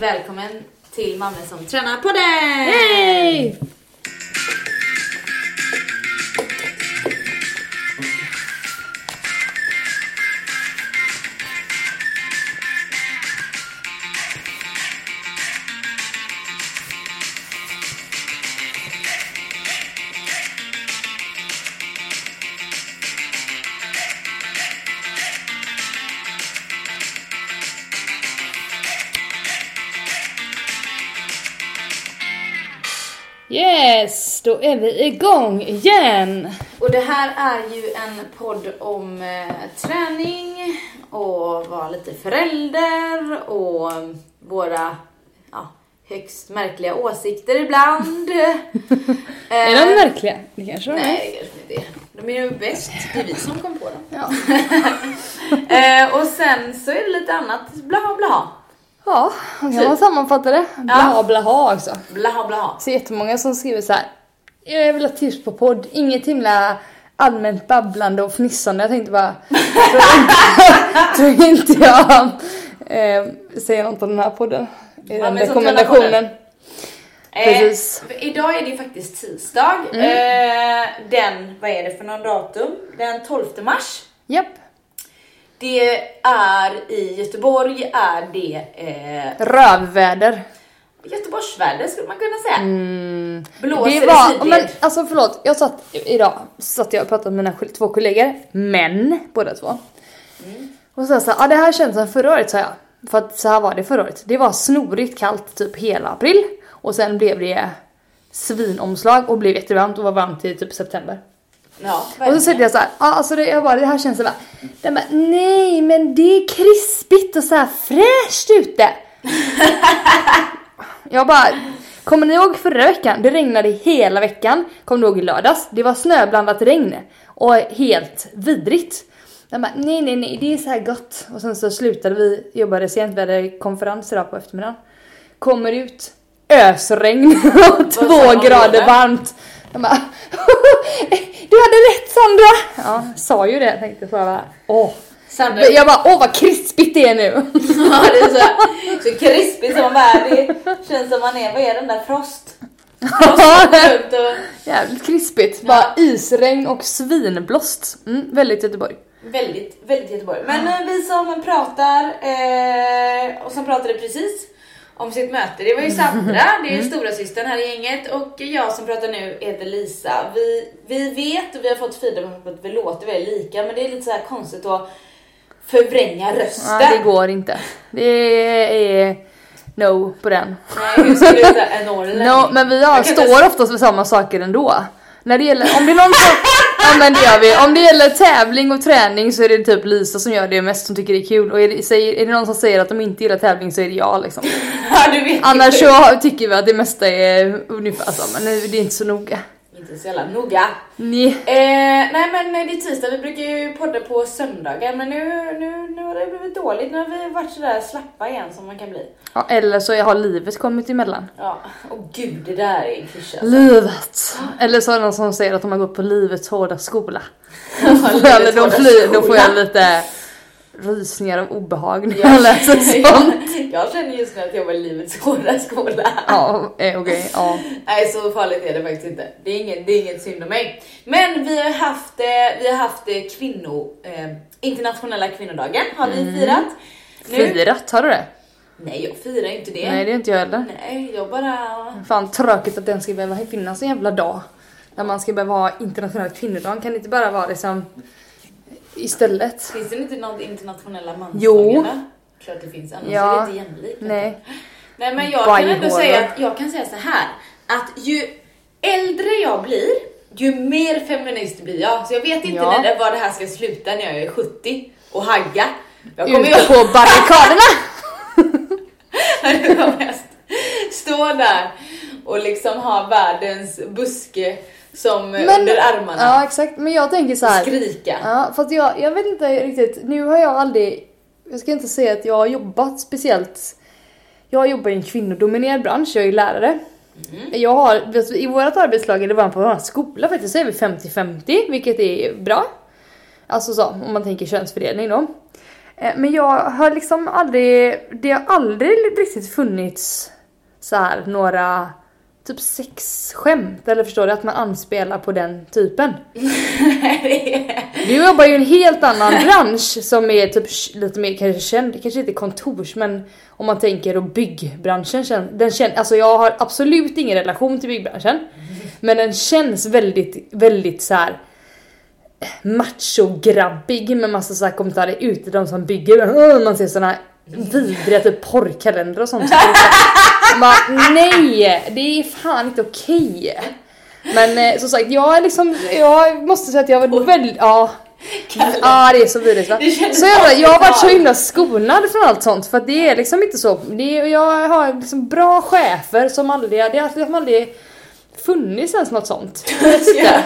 Välkommen till Mammor som tränar på det! Hej! Då är vi igång igen. Och det här är ju en podd om eh, träning och vara lite förälder och våra ja, högst märkliga åsikter ibland. Är de märkliga? Det kanske de är. Nej, det. De är ju bäst. Det är vi som kom på dem. Ja. Eh, och sen så är det lite annat blaha blaha. Ja, kan man sammanfatta det. Blaha blaha också. Blaha blaha. Så jättemånga som skriver så här. Jag vill ha tips på podd, inget himla allmänt babblande och fnissande. Jag tänkte bara, tror inte, tror inte jag eh, säger något om den här podden. I Ja, den rekommendationen. Eh, idag är det ju faktiskt tisdag. Mm. Eh, den, vad är det för någon datum? Den 12 mars. Japp. Det är i Göteborg är det eh, Rövväder. Göteborgsväder skulle man kunna säga. Mm. Blåser Det i var, sidled. men alltså förlåt, jag satt idag, satt jag och pratade med mina två kollegor, män båda två. Och så sa jag ah, det här känns som förra året sa jag. För att så här var det förra året. Det var snorigt kallt typ hela april. Och sen blev det svinomslag och blev jättevarmt och var varmt i typ september. Ja, Och så säger jag så här, ah, alltså det, jag bara, det här känns så den bara, nej men det är krispigt och så här fräscht ute. jag bara, kommer ni ihåg förra veckan? Det regnade hela veckan. Kommer ni ihåg i lördags? Det var snöblandat regn och helt vidrigt. Den bara, nej nej nej det är så här gott. Och sen så slutade vi, jobbade sent, vi hade konferens idag på eftermiddagen. Kommer ut, ösregn och två de grader varmt. Jag bara, du hade rätt Sandra! Ja, sa ju det tänkte jag så jag bara, åh. Sandra, Jag bara, åh vad krispigt det är nu. ja, det är så, så krispigt som man är. Det känns som man är, vad är den där frost? Och Jävligt krispigt. Bara isregn och svinblåst. Mm, väldigt Göteborg. Väldigt, väldigt Göteborg. Men eh, vi som pratar eh, och som pratade precis om sitt möte, det var ju Sandra, det är ju stora systern här i gänget och jag som pratar nu heter Lisa. Vi, vi vet och vi har fått feedback på att vi låter väldigt lika men det är lite så här konstigt att förvränga rösten. Ja, det går inte. Det är no på den. Nej, hur ska du säga en norrlänning? No, men vi har, står oftast för samma saker ändå. När det gäller, om det är någon som, ja men det gör vi. Om det gäller tävling och träning så är det typ Lisa som gör det mest som tycker det är kul och är det, är det någon som säger att de inte gillar tävling så är det jag liksom. Ja, Annars så tycker vi att det mesta är ungefär men det är inte så noga. Inte så jävla noga. Nej. Eh, nej men det är tisdag, vi brukar ju podda på söndagar men nu, nu, nu har det blivit dåligt. Nu har vi varit sådär slappa igen som man kan bli. Ja, eller så har livet kommit emellan. Ja, och gud det där är en klyscha. alltså. Livet! Eller så är det någon som säger att de har gått på livets hårda skola. Livets Eller då, hårda fly, då får jag lite rysningar av obehag när Ja. jag läser sånt. jag, jag känner just nu att jag var i livets hårda skola. Ja, eh, okej, ja. Nej så farligt är det faktiskt inte. Det är inget, det är inget synd om mig. Men vi har haft, eh, vi har haft eh, kvinno, eh, internationella kvinnodagen har vi firat. Nu, Firat, har du det? nej jag firar inte det. Nej det är inte jag heller. Nej, jag bara... Fan tråkigt att den ska behöva finnas en jävla dag. Där man ska behöva ha internationella kvinnodagen. Kan det inte bara vara liksom istället? Finns det inte något internationella Jo. mansdagarna? Klart det finns, annars Ja. är det inte jämlikt. Nej. Nej men jag kan ändå Bajhålor. säga att jag kan säga så här att ju äldre jag blir, ju mer feminist blir jag. Så jag vet inte Ja. när det, var det här ska sluta när jag är 70 och hagga. Jag kommer Ute på barrikaderna! jag kommer stå där och liksom ha världens buske som under armarna. Ja exakt, men jag tänker så här. Skrika. Ja, fast jag, jag vet inte riktigt. Nu har jag aldrig, jag ska inte säga att jag har jobbat speciellt. Jag jobbar i en kvinnodominerad bransch, jag är ju lärare. Jag har, i vårt arbetslag, eller var på vår skola faktiskt, så är vi 50-50, vilket är bra. Alltså så, om man tänker könsfördelning då. Eh, Men jag har liksom aldrig, det har aldrig riktigt funnits så här några typ sexskämt eller förstår du att man anspelar på den typen. Du jobbar ju i en helt annan bransch som är typ lite mer kanske känd, kanske inte kontors men om man tänker då byggbranschen den känns, alltså jag har absolut ingen relation till byggbranschen men den känns väldigt, väldigt så här macho-grabbig med massa så här kommentarer ute de som bygger. Man ser såna vidriga typ porrkalendrar och sånt. Bara, nej, det är fan inte okej. Men eh, som sagt, jag är liksom, jag måste säga att jag var väldigt, ja. Ja det är så vidrigt va? Så jävla, jag har varit så himla skonad från allt sånt för att det är liksom inte så. Det är, jag har liksom bra chefer som aldrig, det har liksom aldrig funnits ens något sånt. Ska jag,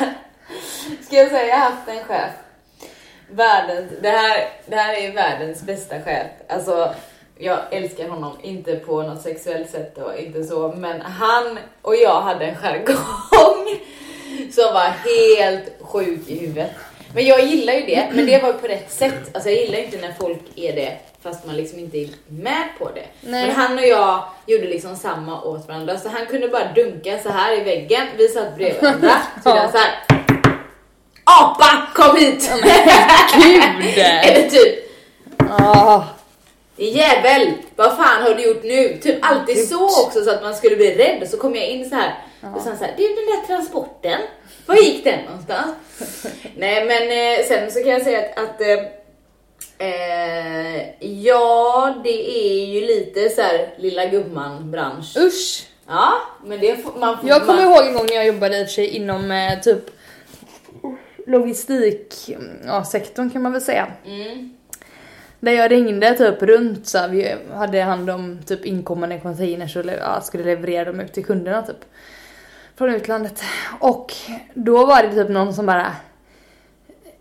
ska jag säga jag har haft en chef. Världens, det, här, det här är världens bästa chef. Alltså, jag älskar honom, inte på något sexuellt sätt och inte så, men han och jag hade en jargong som var helt sjuk i huvudet. Men jag gillar ju det, men det var på rätt sätt. Alltså jag gillar inte när folk är det fast man liksom inte är med på det. Nej. Men han och jag gjorde liksom samma åt varandra, så han kunde bara dunka så här i väggen. Vi satt bredvid varandra. Så Ja. så här. Apa, kom hit! Gud! Eller typ, Ah. din jävel, vad fan har du gjort nu? Typ alltid Gud. så också så att man skulle bli rädd. Så kom jag in så här och sen så här, du den där transporten, var gick den någonstans? Nej men eh, sen så kan jag säga att, att eh, eh, ja, det är ju lite så här lilla gumman bransch. Usch! Ja, men det får man får Jag kommer man, ihåg en gång när jag jobbade i och för sig inom eh, typ logistik, ja, sektorn kan man väl säga. Mm. Där jag ringde typ runt så här, vi hade hand om typ inkommande containers och ja, skulle leverera dem ut till kunderna typ. Från utlandet. Och då var det typ någon som bara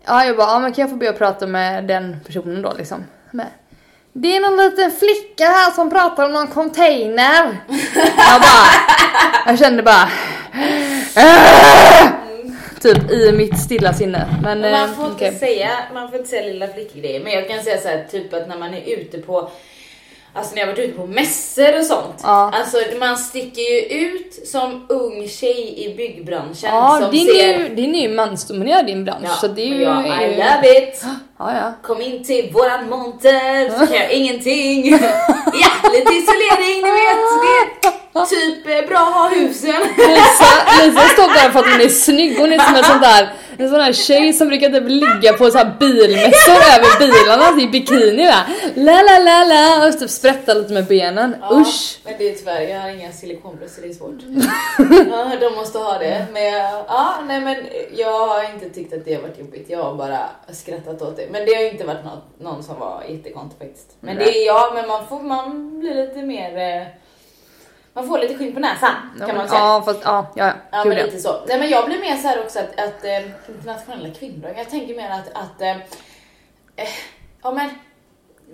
Ja jag bara, ja men kan jag få be och prata med den personen då liksom? Men, det är någon liten flicka här som pratar om någon container. Jag bara, jag kände bara "Äh!" Typ i mitt stilla sinne. Men, man eh, får inte säga, man får inte säga lilla flickgrejer, men jag kan säga så här, typ att när man är ute på Alltså när jag varit ute på mässor och sånt. Ja. Alltså man sticker ju ut som ung tjej i byggbranschen Ja, som din, ser... är ju, din är ju mansdominerad din bransch Ja, så det är ju... jag, är I love it! Ja, ja. Kom in till våran monter så kan jag ingenting. ja, lite isolering, ni vet. Det typ eh, bra att ha husen. Lisa, Lisa står där för att hon är snygg, hon är som en sån där en sån här tjej som brukar typ ligga på så här bilmässor över bilarna i bikini va? La la la la och typ sprätta lite med benen. Usch! Men det är tyvärr, jag har inga silikonbröst så det är svårt. ja, de måste ha det. Men jag- ja, nej men jag har inte tyckt att det har varit jobbigt. Jag har bara skrattat åt det. Men det har ju inte varit något, någon som var jättekonstig faktiskt. Men det är jag, men man får man blir lite mer... eh, Man får lite skinn på näsan kan man säga. Ja fast ja, ja, Ja ja. men lite så. Nej men jag blir mer så här också att, att eh, internationella kvinnodagen, jag tänker mer att, att eh, eh, ja men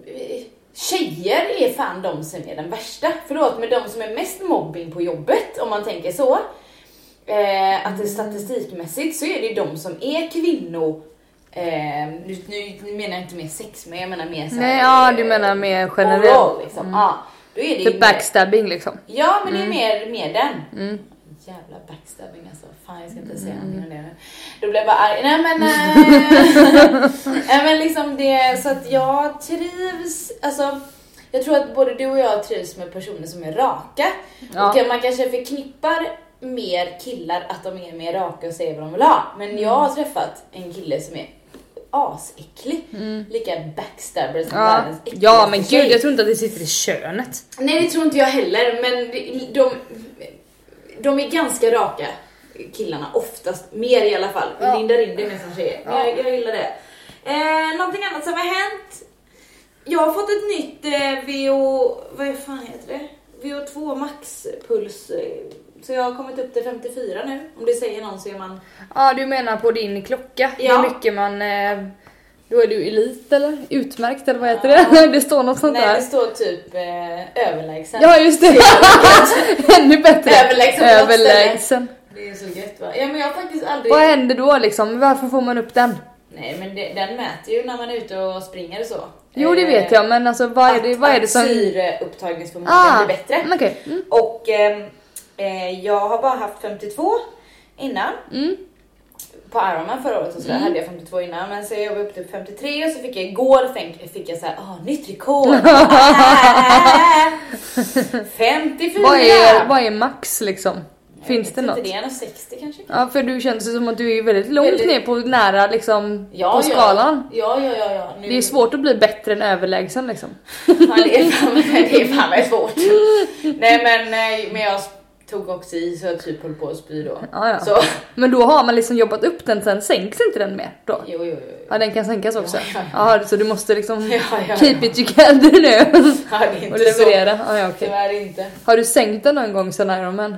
eh, tjejer är fan de som är den värsta. Förlåt men de som är mest mobbing på jobbet om man tänker så. Eh, att det statistikmässigt så är det de som är kvinno Eh, nu, nu, menar jag inte mer sex men jag menar mer så här, Nej ja du eh, menar mer overall, generellt. liksom. Ja, då är det ju Typ mer- backstabbing liksom. Ja, men det är mer, mer den. Mm. Jävla backstabbing alltså. Fan, jag ska inte säga någonting om det nu. Då blev jag bara arg. Nej men... eh, Nej men liksom det, så att jag trivs, alltså. Jag tror att både du och jag trivs med personer som är raka. Ja. Och man kanske förknippar mer killar att de är mer raka och säger vad de vill ha. Men jag har träffat en kille som är asäcklig. Lika backstabber som Mm. Ja. världens äckligaste ja men gud jag tror inte att det sitter i könet. Nej det tror inte jag heller, men de, de är ganska raka killarna oftast, mer i alla fall. Ja. Lindar in det med som tjejer. Men jag, jag gillar det. Eh, någonting annat som har hänt. Jag har fått ett nytt eh, VO, vad fan heter det? VO2 maxpuls. Eh, så jag har kommit upp till 54 nu. Om det säger någon så är man... Ja du menar på din klocka, Ja. hur mycket man... Eh, då är du elit eller? Utmärkt eller vad heter Ja. det? Det står något sånt Nej där. det står typ eh, överlägsen. Ja just det! Ännu bättre! Överlägsen Överlägsen. Det är så gött va? Ja men jag har faktiskt aldrig... Vad händer då liksom? Varför får man upp den? Nej men det, den mäter ju när man är ute och springer och så. Jo det vet jag men alltså vad är det, vad är det som... Att syreupptagningsförmågan Ah, blir bättre. Okej. Mm. Och ehm, eh, jag har bara haft 52 innan. Mm. På Ironman förra året och sådär hade jag 52 innan men så jag var upp till 53 och så fick jag igår fick, fick jag såhär, ah nytt rekord! 54! Vad är, vad är max liksom? Finns det något? Inte, det är nog 60 kanske? Ja för du känns det som att du är väldigt långt Väldigt- ner på nära liksom Ja, på skalan. Ja, ja, ja. ja. Nu, Det är svårt att bli bättre än överlägsen liksom. Ja, det är fan, det är fan svårt. Nej men, nej, men jag tog också i så jag typ höll på att spy då. Ja, ja. Så, Men då har man liksom jobbat upp den sen sänks inte den mer då? jo, jo, jo. Ja den kan sänkas också? Ja, Jaha så du måste liksom keep it together nu Ja, det är inte och så. leverera? Ja, ja, okej. Tyvärr inte. Har du sänkt den någon gång sen Ironman?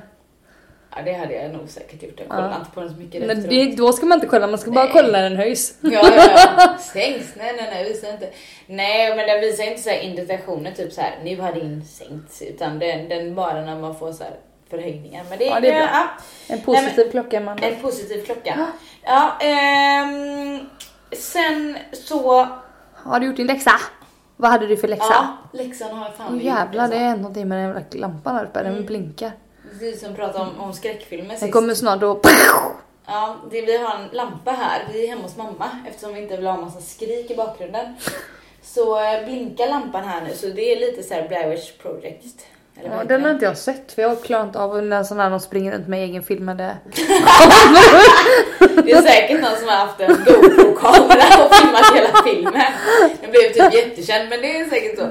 Ja, det hade jag nog säkert gjort. Jag kollade inte på den så mycket Men det, då ska man inte kolla, man ska bara Nej. kolla när den höjs. Ja, ja, ja. Sänks? Nej, nej, nej, visar inte. Nej, men den visar inte så här indikationer, typ så här, nu har din sänkts, utan den, den bara när man får så här förhöjningar. Men det, Ja, det är bra. Ja, En positiv klocka Amanda. en positiv klocka. Ja, ehm, sen så, Har du gjort din läxa? Vad hade du för läxa? ja, läxan har jag fan gjort, jävlar det alltså. är någonting med den jävla lampan här uppe, den blinkar. Vi som pratade om, om skräckfilmer Den sist. kommer snart att... Ja, det, vi har en lampa här. Vi är hemma hos mamma eftersom vi inte vill ha en massa skrik i bakgrunden. Så eh, blinkar lampan här nu så det är lite så här Blair Witch Project. Ja, den har inte jag sett för jag klarar inte av när sån här de springer runt med egen filmade... Det är säkert någon som har haft en GoPro-kamera och filmat hela filmen. Den blev typ jättekänd men det är säkert så.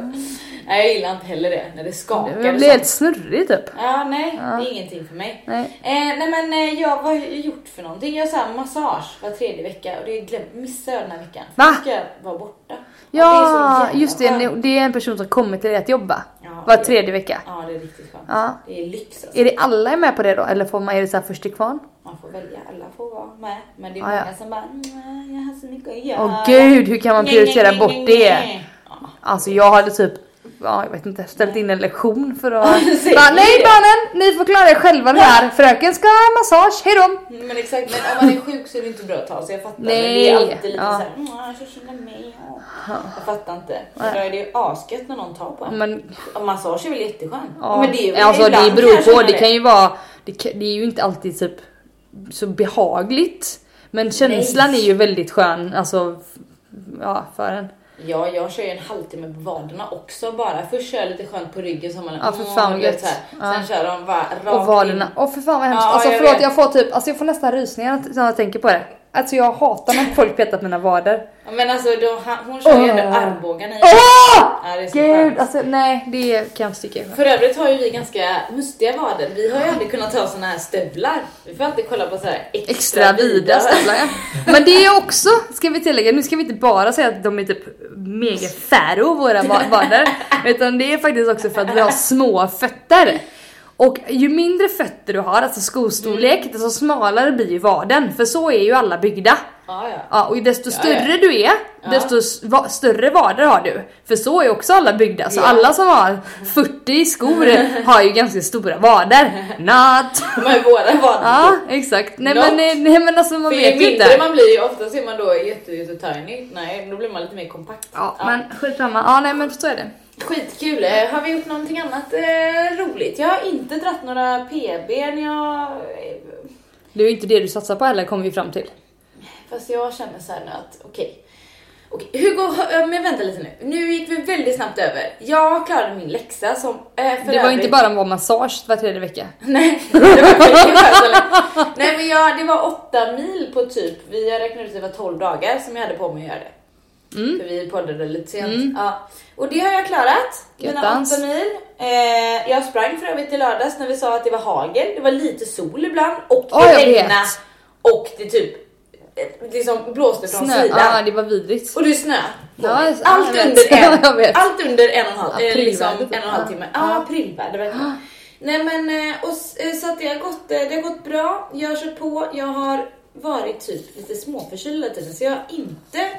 Nej jag gillar inte heller det när det skakar Det blir helt snurrig typ. Ja nej, det är ingenting för mig. Nej. Eh, nej men eh, jag, vad har jag gjort för någonting? Jag har massage var tredje vecka och det glöm, missar jag den här veckan. För Va? Ska jag vara borta. Och Ja, det just det. Det är en person som kommer till dig att jobba. Ja, Var tredje vecka. Ja, det är riktigt skönt. Ja. Det är lyx alltså. Är det alla är med på det då? Eller får man, är det så här först till kvarn? Man får välja, alla får vara med. Men det är Ja, ja. många som bara, "Mm, jag har så mycket att göra. Åh gud, hur kan man prioritera bort det? Ja. Alltså jag hade typ, ja jag vet inte, ställt in en lektion för att... Bara, Nej barnen, ni får klara er själva det här. Fröken ska ha massage, hejdå! Men exakt, men om man är sjuk så är det inte bra att ta så jag fattar. Men det Nej, är alltid lite ja. såhär, mm, jag känner mig. ja." Jag fattar inte. Men då är det ju asgött när någon tar på en. Men massage är väl jätteskönt? ja, Men det är väl alltså det beror på, det kan ju vara, det, kan, det är ju inte alltid typ så behagligt. Men känslan är ju väldigt skön, alltså ja för en. Ja, jag kör ju en halvtimme på vaderna också bara. Först kör jag lite skönt på ryggen så man Ja, för åh, fan gött. Ja. Sen kör de bara rakt Och vaderna. Åh för fan vad hemskt. Ja, alltså jag förlåt vet. jag får typ, alltså jag får nästan rysningar när jag tänker på det. Alltså jag hatar när folk petar mina vader. Men alltså de, hon kör ju ändå Åh. armbågarna i. Ja, det är så Gud, skönt. alltså nej det kan jag sticka För övrigt har ju vi ganska mustiga vader. Vi har ju aldrig kunnat ha såna här stövlar. Vi får alltid kolla på så här extra, Extra vida stövlar ja. Men det är också, ska vi tillägga, nu ska vi inte bara säga att de är typ mega färo våra va- vader. Utan det är faktiskt också för att vi har små fötter. Och ju mindre fötter du har, alltså skostorlek, Mm. desto smalare blir ju vaden. För så är ju alla byggda. Ja, ja. Ja, och desto större ja. du är, desto större vader har du. För så är också alla byggda. Så alla som har 40 skor har ju ganska stora vader. Not! Men våra vader. Ja, exakt. Nej Not. men, eh, nej, men alltså man För vet ju mindre inte. man blir ju oftast är man då jätte, jätte tiny. Nej, då blir man lite mer kompakt. Ja, men skitsamma. Ja, nej men så är det. Skitkul. Eh, Har vi gjort någonting annat eh, roligt? Jag har inte dratt några PBn. Jag... eh, Det är ju inte det du satsar på heller kommer vi fram till. Fast jag känner så här nu att okej. Okej, Hugo, hö- men vänta lite nu. Nu gick vi väldigt snabbt över. Jag klarade min läxa som... Eh, för det var övrigt- inte bara var massage var tredje vecka. Nej, det var. Nej men jag, det var åtta mil på typ, vi har räknat ut att det var 12 dagar som jag hade på mig att göra det. Mm. För vi poddade lite sent. Ja. Och det har jag klarat. Mina Göttans. åtta mil. Eh, jag sprang för övrigt i lördags när vi sa att det var hagel. Det var lite sol ibland och det jag regnade. Och det typ eh, liksom blåste från Snö. sidan. Ja, det var vidrigt. Och det snö. på Ja, jag- allt, jag under en, allt under en och en halv, eh, liksom, en och en halv timme. Ja. Ja, aprilväder verkligen. Nej men eh, och, så att det har, gått, det har gått bra. Jag har kört på. Jag har varit typ lite småförkyld hela tiden så jag har inte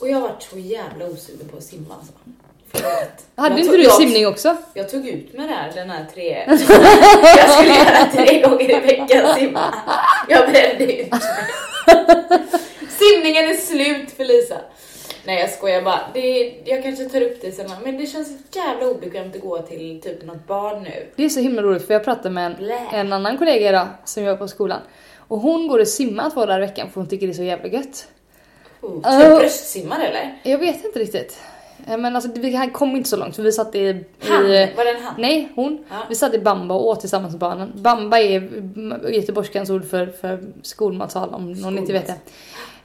och jag varit så jävla osugen på att simma alltså. Förlåt. Hade inte du jag- simning också? Jag tog ut med det här, den här tre... jag skulle göra tre gånger i veckan simma. Jag brände ut mig. Simningen är slut för Lisa. Nej jag skojar bara. Det, jag kanske tar upp det sen men det känns jävla obekvämt att gå till typ något barn nu. Det är så himla roligt för jag pratade med en, Blä. en annan kollega idag som jobbar på skolan. Och hon går och simmar två dagar i veckan för hon tycker det är så jävla gött. Oh, Oh. typ bröstsimmar eller? Jag vet inte riktigt. Eh, Men alltså vi kom inte så långt för vi satt i... Han? i Var det en han? nej, hon. Ja. Vi satt i Bamba och åt tillsammans med barnen. Bamba är mm, göteborgskans ord för, för skolmatsal om någon inte vet det.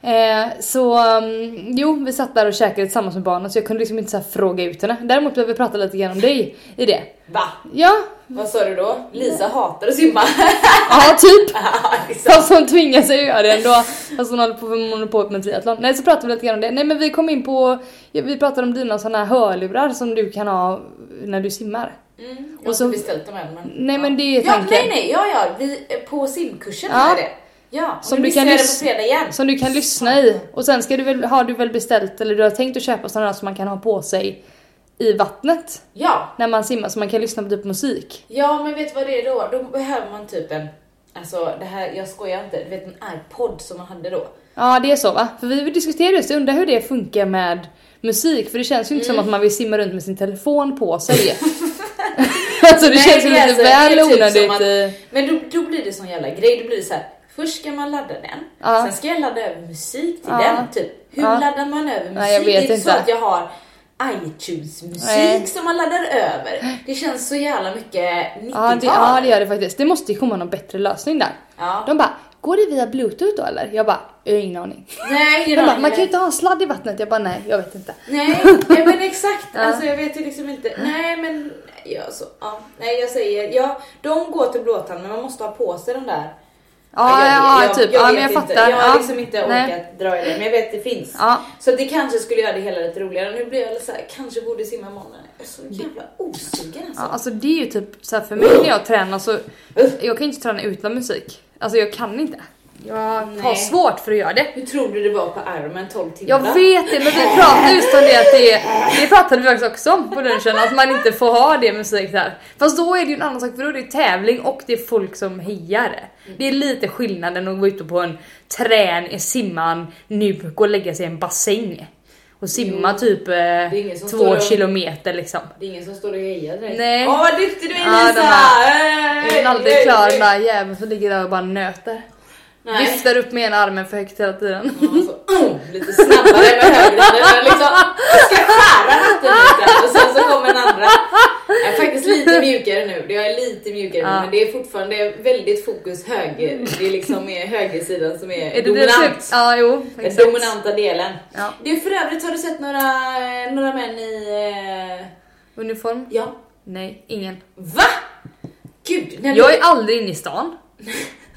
Eh, så um, jo, vi satt där och käkade tillsammans med barnen så jag kunde liksom inte så fråga ut henne. Däremot behöver vi prata lite grann om dig i det. Va? Ja, Vad sa du då? Lisa hatar att simma. ja typ. Ja, liksom. Fast hon tvingar sig att göra det ändå. Fast hon håller på, håller på med triathlon. Nej så pratade vi lite grann om det. Nej men vi kom in på, ja, vi pratade om dina såna här hörlurar som du kan ha när du simmar. Mm, jag Och har så- inte beställt dem än men... Nej, men det är ja, tanken. Nej nej, ja ja, vi, på simkursen Ja. jag det. Ja, Som du kan jag det på lys- fredag igen. Som du kan lyssna i. Och sen ska du väl, har du väl beställt eller du har tänkt att köpa sådana som man kan ha på sig i vattnet Ja, när man simmar så man kan lyssna på typ musik. ja men vet du vad det är då? Då behöver man typ en, alltså det här, jag skojar inte, du vet en iPod som man hade då. Ja det är så va? För vi diskuterade just det, undrar hur det funkar med musik för det känns ju inte Mm. som att man vill simma runt med sin telefon på sig. alltså det Nej, känns ju det lite alltså- det väl typ onödigt. eh. Men då, då blir det sån jävla grej, då blir det så här. Först ska man ladda den, Ja. sen ska jag ladda över musik till Ja. den. Typ. Hur Ja. laddar man över musik? Nej, jag vet det är inte. så att jag har iTunes-musik som man laddar över. Det känns så jävla mycket 90-tal. Ja det, ja det gör det faktiskt. Det måste ju komma någon bättre lösning där. Ja. De bara, går det via bluetooth då eller? Jag bara, jag har ingen aning. Nej, ingen bara, aning. man kan ju inte ha en sladd i vattnet. Jag bara, nej jag vet inte. Nej, nej men exakt. Ja. Alltså jag vet ju liksom inte. Nej men, ja, så, ja. Nej jag säger, ja, de går till blåtand men man måste ha på sig de där. Ja, jag, ja, jag, typ. Jag, ja, men jag inte. fattar. Jag har liksom inte orkat Nej. dra i det men jag vet att det finns. Ja. Så det kanske skulle göra det hela lite roligare. Nu blir jag lite så här, kanske borde simma imorgon. Jag är så jävla osugen alltså. Ja, alltså det är ju typ så här för mig när jag tränar så jag kan inte träna utan musik. Alltså jag kan inte. Jag har Nej. svårt för att göra det. Hur tror du det var på Ironman 12 timmar? Jag vet det men vi pratade just om det att det, det pratade vi faktiskt också om på lunchen att man inte får ha det musik där. Fast då är det ju en annan sak för då är det tävling och det är folk som hejar. Det är lite skillnaden att gå ute på en trän, simman, nu gå och lägga sig i en bassäng. Och simma Jo. typ eh, två och- kilometer liksom. Det är ingen som står och hejar direkt. Nej. Åh vad duktig du är Ja, Lisa! de Hey, Jag är aldrig hey, klar den där jäveln som ligger där och bara nöter. Nej. Viftar upp med ena armen för högt hela tiden. Ja, så, mm, lite snabbare med högerhanden. Liksom, jag ska skära hatten lite och sen så kommer den andra. Jag är faktiskt lite mjukare nu. Jag är lite mjukare nu Ja. men det är fortfarande väldigt fokus höger. Det är liksom högersidan som är, Är dominant. typ? Ja, jo. Den dominanta delen. Ja. Du för övrigt har du sett några, några män i... Eh, Uniform? ja. Nej, ingen. Va? Gud, Jag du... är aldrig inne i stan.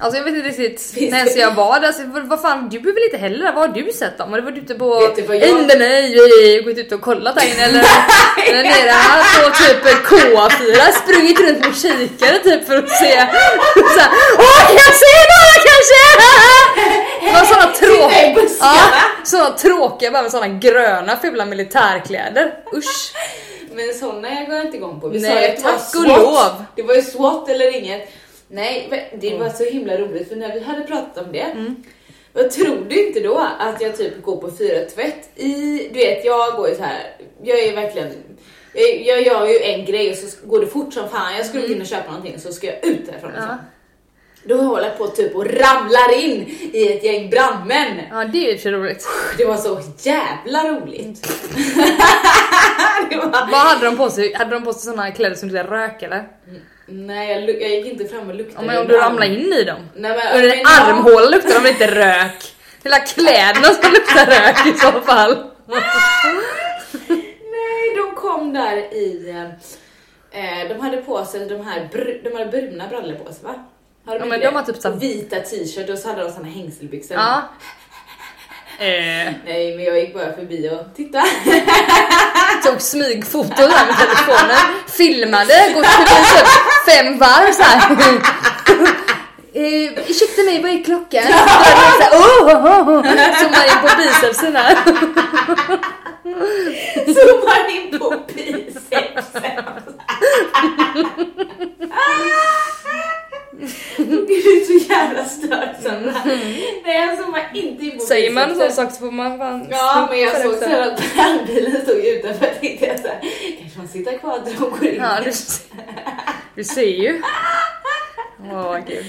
Alltså jag vet inte riktigt Finns när ens jag var där, alltså, vad, vad fan, du behöver väl inte heller där? Vad har du sett dem? Har du varit ute på jag- Indenöj, gått ut och kollat där inne eller, eller nere här på typ K4, sprungit runt med kikare typ för att se såhär, Åh kan jag se några kanske? Det var såna tråkiga, ja, såna tråkiga bara med såna gröna fula militärkläder. Usch. Men såna jag går inte igång på. Vi Nej, sa ju att det var tack och lov. Det var ju SWAT eller inget. Nej, men det var så himla roligt för när vi hade pratat om det. Mm. Vad tror du inte då att jag typ går på fyra tvätt i, du vet jag går ju så här. jag är verkligen, jag, jag gör ju en grej och så går det fort som fan. Jag skulle in och köpa någonting och så ska jag ut därifrån. Mm. Ja. Liksom. Då håller jag på typ och ramlar in i ett gäng brandmän. Ja det är ju roligt. Det var så jävla roligt. det var, Vad hade de på sig? Hade de på sig såna kläder som luktar rök eller? Nej, jag, lu- jag gick inte fram och luktade. Ja, men om du ramlar in i dem? Nej, men, Under din jag- armhåla luktar de inte rök. Hela kläderna ska lukta rök i så fall. Nej, de kom där i... Eh, de hade på sig de här br- de hade bruna brallor på sig va? Har Ja, inte men de har typ så Vita t-shirt och så hade de såna hängselbyxor. Ja. Eh, Nej, men jag gick bara förbi och tittade. tog smygfoto där med telefonen, filmade, gått förbi typ fem varv såhär. Eh, ursäkta mig, vad är klockan? Oh, oh, oh. Zoomar in på bicepsen här. Zoomar in på bicepsen. Du är så jävla störd Sandra. Nej alltså man inte i Säger man sån sak så får man fan Ja men jag såg så att brandbilen stod utanför. Tänkte jag såhär, kanske man sitter kvar och går in. Ja, du, du ser ju. Åh gud.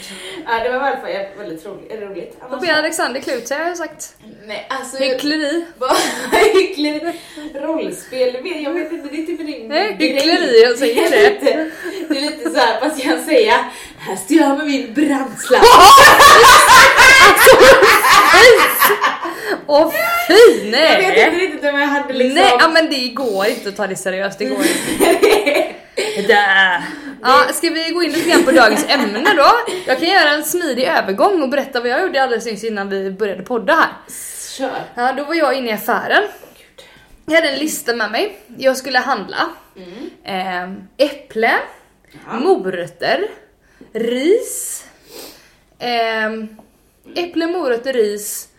Ja, det var i alla fall väldigt roligt. roligt. Annars, ber Alexander klä ut sig har jag sagt. nej alltså. Hyckleri. Hyckleri. Rollspel, jag vet- jag vet inte, det är typ din Nej, grej. hyckleri, jag säger det. är det. lite- Det är lite såhär, vad ska jag säga? Här står jag med min brandslang. Åh fy Jag vet inte nej! riktigt om jag hade liksom... Nej, ja, men det går inte att ta det seriöst, det går inte. Där. Ja, ska vi gå in lite grann på dagens ämne då? Jag kan göra en smidig övergång och berätta vad jag gjorde alldeles nyss innan vi började podda här. Kör. Ja, då var jag inne i affären. Jag hade en lista med mig. Jag skulle handla Mm. eh, äpple, morötter, ris, eh, äpple, morötter, ris.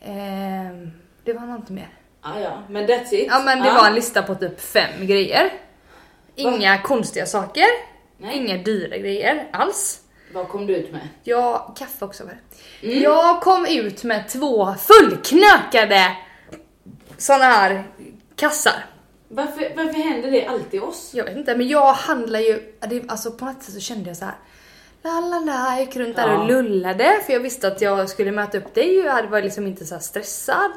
Eh, det var något mer. Ja, ja, men that's it. Ja men det var en lista på typ fem grejer. Inga konstiga saker, Nej. inga dyra grejer alls. Vad kom du ut med? Jag, kaffe också var det. Jag kom ut med två fullknökade såna här kassar. Varför, varför händer det alltid oss? Jag vet inte men jag handlar ju, alltså på något sätt så kände jag så här. La la la, jag gick runt där Ja. och lullade för jag visste att jag skulle möta upp dig och jag var liksom inte så här stressad.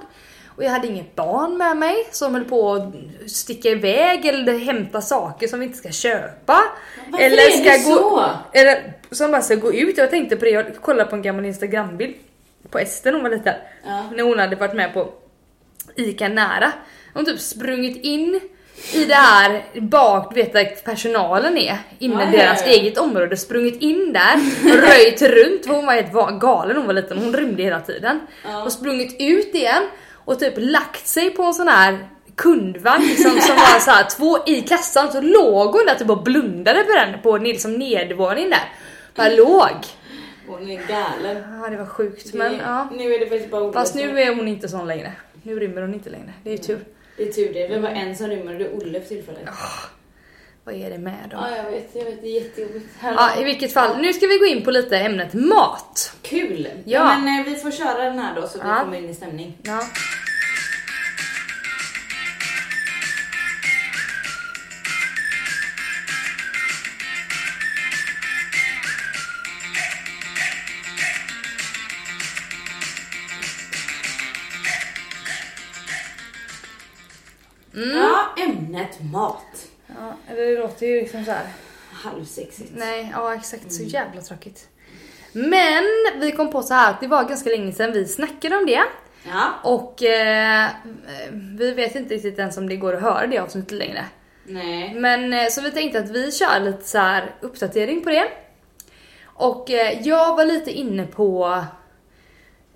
Och jag hade inget barn med mig som höll på att sticka iväg eller hämta saker som vi inte ska köpa. Varför eller är det så? Eller som bara ska gå ut. Jag tänkte på det, jag kollade på en gammal instagrambild på Ester hon var liten. Ja. När hon hade varit med på ICA nära. Hon typ sprungit in i det här bak, du vet där personalen är, inne i deras eget område, sprungit in där och röjt runt, hon var helt galen hon var liten, hon rymde hela tiden. Ja. Och sprungit ut igen och typ lagt sig på en sån här kundvagn liksom, som var så här, två i kassan, så låg hon där typ och blundade på den på liksom nedervåningen där. Bara låg. Hon är galen. Ja det var sjukt Det- men ja. Nu är det faktiskt bara Fast nu är hon inte sån längre. Nu rymmer hon inte längre. Det är ju tur. Det är tur det. Det var en som rymmer och Olle för tillfället. Vad är det med dem? Ja, jag vet. Jag vet. Det är jättejobbigt. Ja, i vilket fall. Nu ska vi gå in på lite ämnet mat. Kul! Ja. Ja. men eh, vi får köra den här då så vi Ja. kommer in i stämning. Ja. Ja, ämnet mat. ja. eller Det låter ju liksom så här. Halvsexigt. Nej, ja exakt. Så jävla tråkigt. Men vi kom på så här att det var ganska länge sedan vi snackade om det. Ja. Och eh, vi vet inte riktigt ens om det går att höra det avsnittet längre. Nej. Men eh, så vi tänkte att vi kör lite så här uppdatering på det. Och eh, jag var lite inne på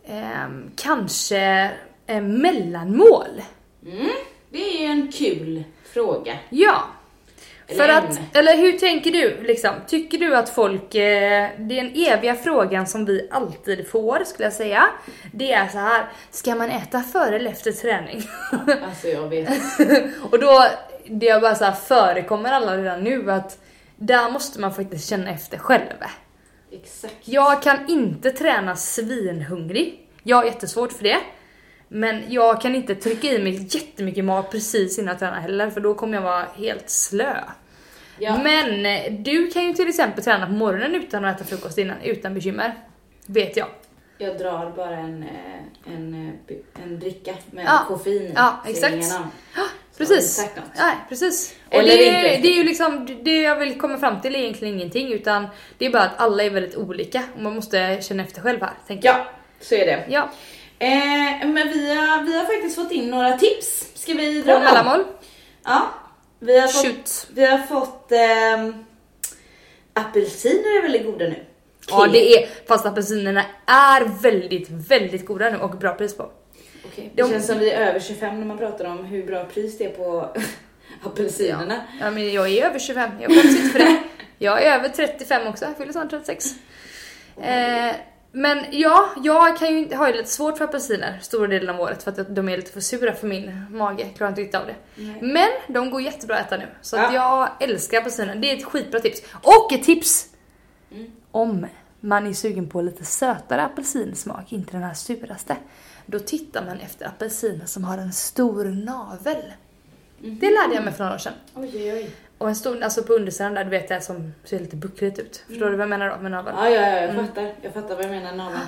ehm, kanske eh, mellanmål. Mm. Det är ju en kul fråga. Ja. Eller För att, eller hur tänker du liksom? Tycker du att folk, eh, det är en eviga frågan som vi alltid får skulle jag säga. Det är så här, ska man äta före eller efter träning? Alltså jag vet. Och då, det jag bara så här förekommer alla redan nu att där måste man faktiskt känna efter själv. Exakt. Jag kan inte träna svinhungrig. Jag har jättesvårt för det. Men jag kan inte trycka i mig jättemycket mat precis innan jag tränar heller för då kommer jag vara helt slö. Ja. Men eh, du kan ju till exempel träna på morgonen utan att äta frukost innan, utan bekymmer. Vet jag. Jag drar bara en, eh, en, eh, en dricka med Ja. koffein. Ja, exakt. namn. Precis. Nej, precis. Och Eller det, inte det är ju liksom, det jag vill komma fram till är egentligen ingenting utan det är bara att alla är väldigt olika och man måste känna efter själv här, tänker jag. Ja, så är det. Ja, Eh, men vi har, vi har faktiskt fått in några tips. Ska vi på dra dem? mellanmål. Ja. Vi har fått, Shoot. vi har fått ehm, apelsiner är väldigt goda nu. Ja det är, fast apelsinerna är väldigt, väldigt goda nu och bra pris på. Okej, Det De- känns som vi är över 25 när man pratar om hur bra pris det är på apelsinerna. Ja men jag är över 25, jag skäms inte för det. Jag är över 35 också, jag fyller snart 36. Eh, men ja, jag kan ju, har ju lite svårt för apelsiner stora delen av året för att de är lite för sura för min mage, klarar inte riktigt av det. Nej. Men de går jättebra att äta nu, så att Ja. jag älskar apelsiner. Det är ett skitbra tips. Och ett tips! Mm. Om man är sugen på lite sötare apelsinsmak, inte den här suraste. Då tittar man efter apelsiner som har en stor navel. Det lärde jag mig för några år sedan. Oj, oj, oj. Och en stor, alltså på undersidan där, du vet det som ser lite buckligt ut. Förstår du vad jag menar då med navel? Ja, ja, ja, jag fattar. Jag fattar vad jag menar naveln.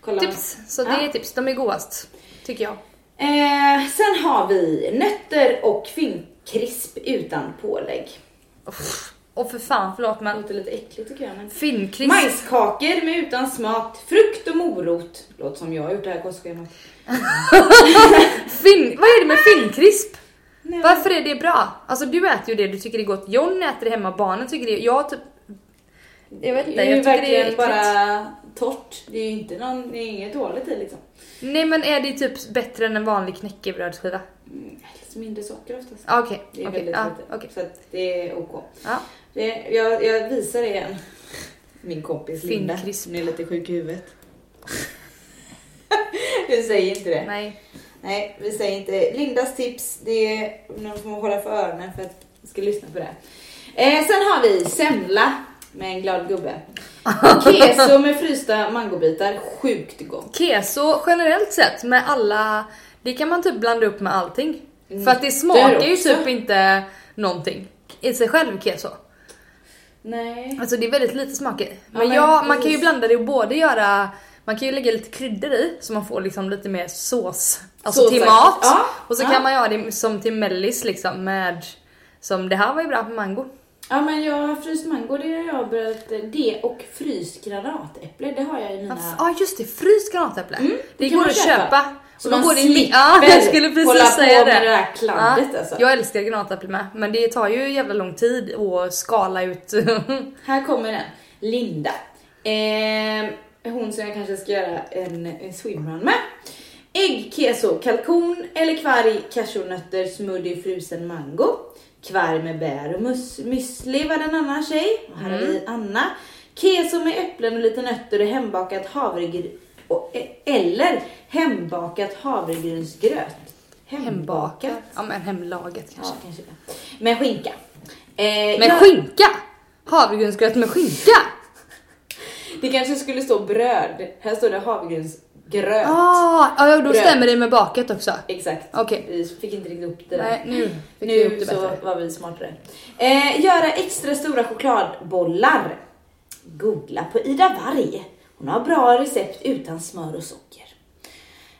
Kolla. Tips! Så det Ja. är tips, de är godast. Tycker jag. Eh, sen har vi nötter och finnkrisp utan pålägg. Uff. Och för fan, förlåt Det men låter lite äckligt tycker jag. Men... finnkrisp. Majskakor med utan smak, frukt och morot. Låter som jag har gjort det här kostschemat. Fin, vad är det med finnkrisp? Nej, Varför är det bra? Alltså du äter ju det du tycker det är gott. John äter det hemma, barnen tycker det. Jag typ... Jag vet inte, det är jag ju tycker det är verkligen äckligt. bara torrt. Det är ju inte någon, det är inget dåligt i liksom. Nej men är det typ bättre än en vanlig knäckebrödsskiva? Mm, lite mindre socker oftast. Ah, Okej, Det är okej, väldigt ja, lite. okej. Så att det är OK. Ja. Det, jag, jag visar det igen. Min kompis Linda. Hon är lite sjuk i huvudet. du säger inte det. Nej. Nej, vi säger inte. Lindas tips, det är... Nu får man hålla för öronen för att jag ska lyssna på det. Eh, sen har vi semla med en glad gubbe. Keso med frysta mangobitar, sjukt gott. Keso generellt sett med alla, det kan man typ blanda upp med allting. Mm. För att det smakar ju typ inte någonting i sig själv keso. Nej. Alltså det är väldigt lite smaker. Men, men ja, man kan ju blanda det och både göra man kan ju lägga lite kryddor i så man får liksom lite mer sås. Alltså Såsaktigt. till mat. Ja, Och så ja. kan man göra det som till mellis liksom med som det här var ju bra på mango. Ja men jag har fryst mango, det har jag börjat, det och fryst granatäpple, det har jag i Ja mina... ah, just det, fryst granatäpple. det kan går att köpa. köpa. Så Och man går det in- slipper Ja, jag skulle precis säga på det. med det där kladdet Ja, alltså. Jag älskar granatäpple med, men det tar ju jävla lång tid att skala ut. Här kommer den. Linda. Eh, hon som jag kanske ska göra en, en swimrun med. Ägg, keso, kalkon eller kvarg, cashewnötter, smoothie, frusen mango. Kvarg med bär och müsli var den annan tjej. Och här har vi Anna. Keso med äpplen och lite nötter och hembakat havregryn e- eller hembakat havregrynsgröt. Hembakat? Ja men hemlaget Ja, kanske. kanske det. Med skinka. Eh, Med jag- skinka! Havregrynsgröt med skinka! Det kanske skulle stå bröd. Här står det havregrynsgröt. Ah, ja då Bröd. stämmer det med baket också. Exakt. Okej. Vi fick inte riktigt upp det där. Nej, nu fick vi upp nu det så bättre. var vi smartare. Eh, göra extra stora chokladbollar. Googla på Ida Varg. Hon har bra recept utan smör och socker.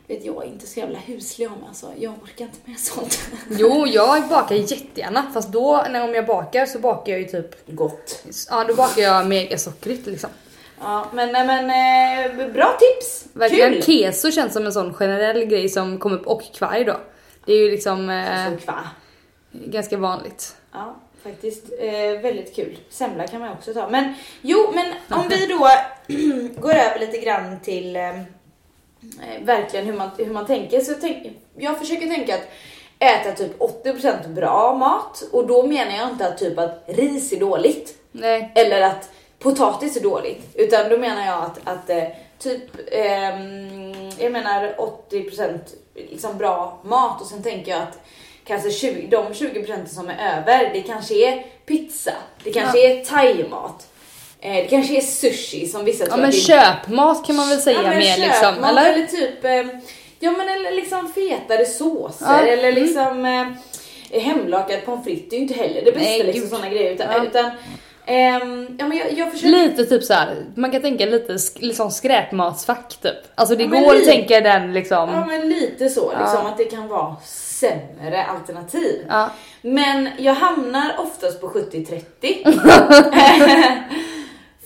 Vet jag är inte så jävla huslig om alltså. Jag orkar inte med sånt. Jo, jag bakar jättegärna fast då när om jag bakar så bakar jag ju typ Gott. Ja, då bakar jag megasockrigt liksom. Ja, men, nej, men eh, bra tips. Verkligen. Kul. Keso känns som en sån generell grej som kom upp och kvarg då. Det är ju liksom eh, Så kva. ganska vanligt. Ja, faktiskt eh, väldigt kul. Semla kan man också ta. Men jo, men om vi då går över lite grann till eh, eh, verkligen hur man, hur man tänker. Så tänk, jag försöker tänka att äta typ 80% bra mat och då menar jag inte att typ att ris är dåligt Nej. eller att potatis är dåligt utan då menar jag att, att eh, typ ehm, jag menar 80% liksom bra mat. Och sen tänker jag att kanske 20, de 20% som är över det kanske är pizza, det kanske är thaimat, eh, det kanske är sushi som vissa Ja tror men det är. köpmat kan man väl säga Ja, men mer liksom, eller? eller? typ, eh, ja men eller liksom fetare såser Ja, eller mm. liksom eh, hemlakad pommes frites, det är ju inte heller det bästa Nej, liksom sådana grejer. Utan, Ja. utan ehm, ja men jag, jag försöker Lite typ så här. man kan tänka lite sk- liksom skräpmatsfack typ. Alltså det Ja, går att tänka den liksom. Ja men lite så liksom Ja. att det kan vara sämre alternativ. Ja. Men jag hamnar oftast på 70-30.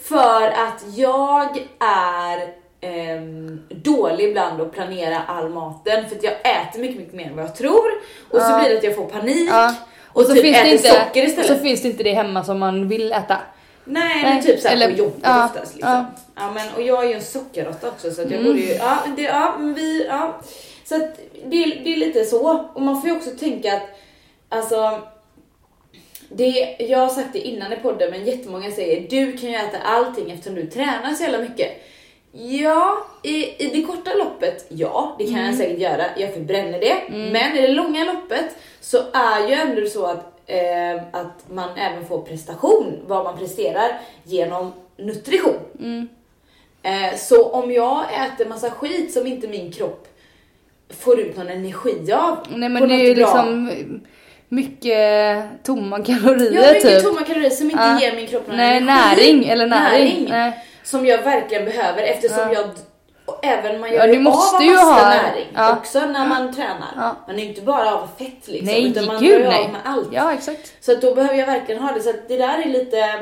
För att jag är ehm, dålig ibland att planera all maten för att jag äter mycket, mycket mer än vad jag tror och så Ja. blir det att jag får panik Ja. Och, så typ finns äter det inte, socker istället. så finns det inte det hemma som man vill äta. Nej, Nej, men typ såhär eller- på jobbet ja, oftast liksom. ja. Ja. men, och jag är ju en sockerråtta också så att jag Mm. borde ju, ja, det, ja vi, ja. Så att det, är- det är lite så. Och man får ju också tänka att, alltså, det, jag har sagt det innan i podden men jättemånga säger du kan ju äta allting eftersom du tränar så jävla mycket. Ja, i, i det korta loppet, ja det kan Mm. jag säkert göra, jag förbränner det. Men i det långa loppet så är ju ändå så att, eh, att man även får prestation, vad man presterar, genom nutrition. Mm. Eh, så om jag äter massa skit som inte min kropp får ut någon energi av. Nej men det är ju bra- liksom mycket tomma kalorier Ja, mycket typ. tomma kalorier som inte Ja. ger min kropp någon Nej, energi. näring eller näring. Nej. Som jag verkligen behöver eftersom Ja. jag och även man gör Ja, du måste av ju ha- näring ja. också när man tränar. Ja. Man är ju inte bara av fett liksom Nej, utan man gud drar ju nej. av med allt. Ja exakt. Så att då behöver jag verkligen ha det. Så att det där är lite...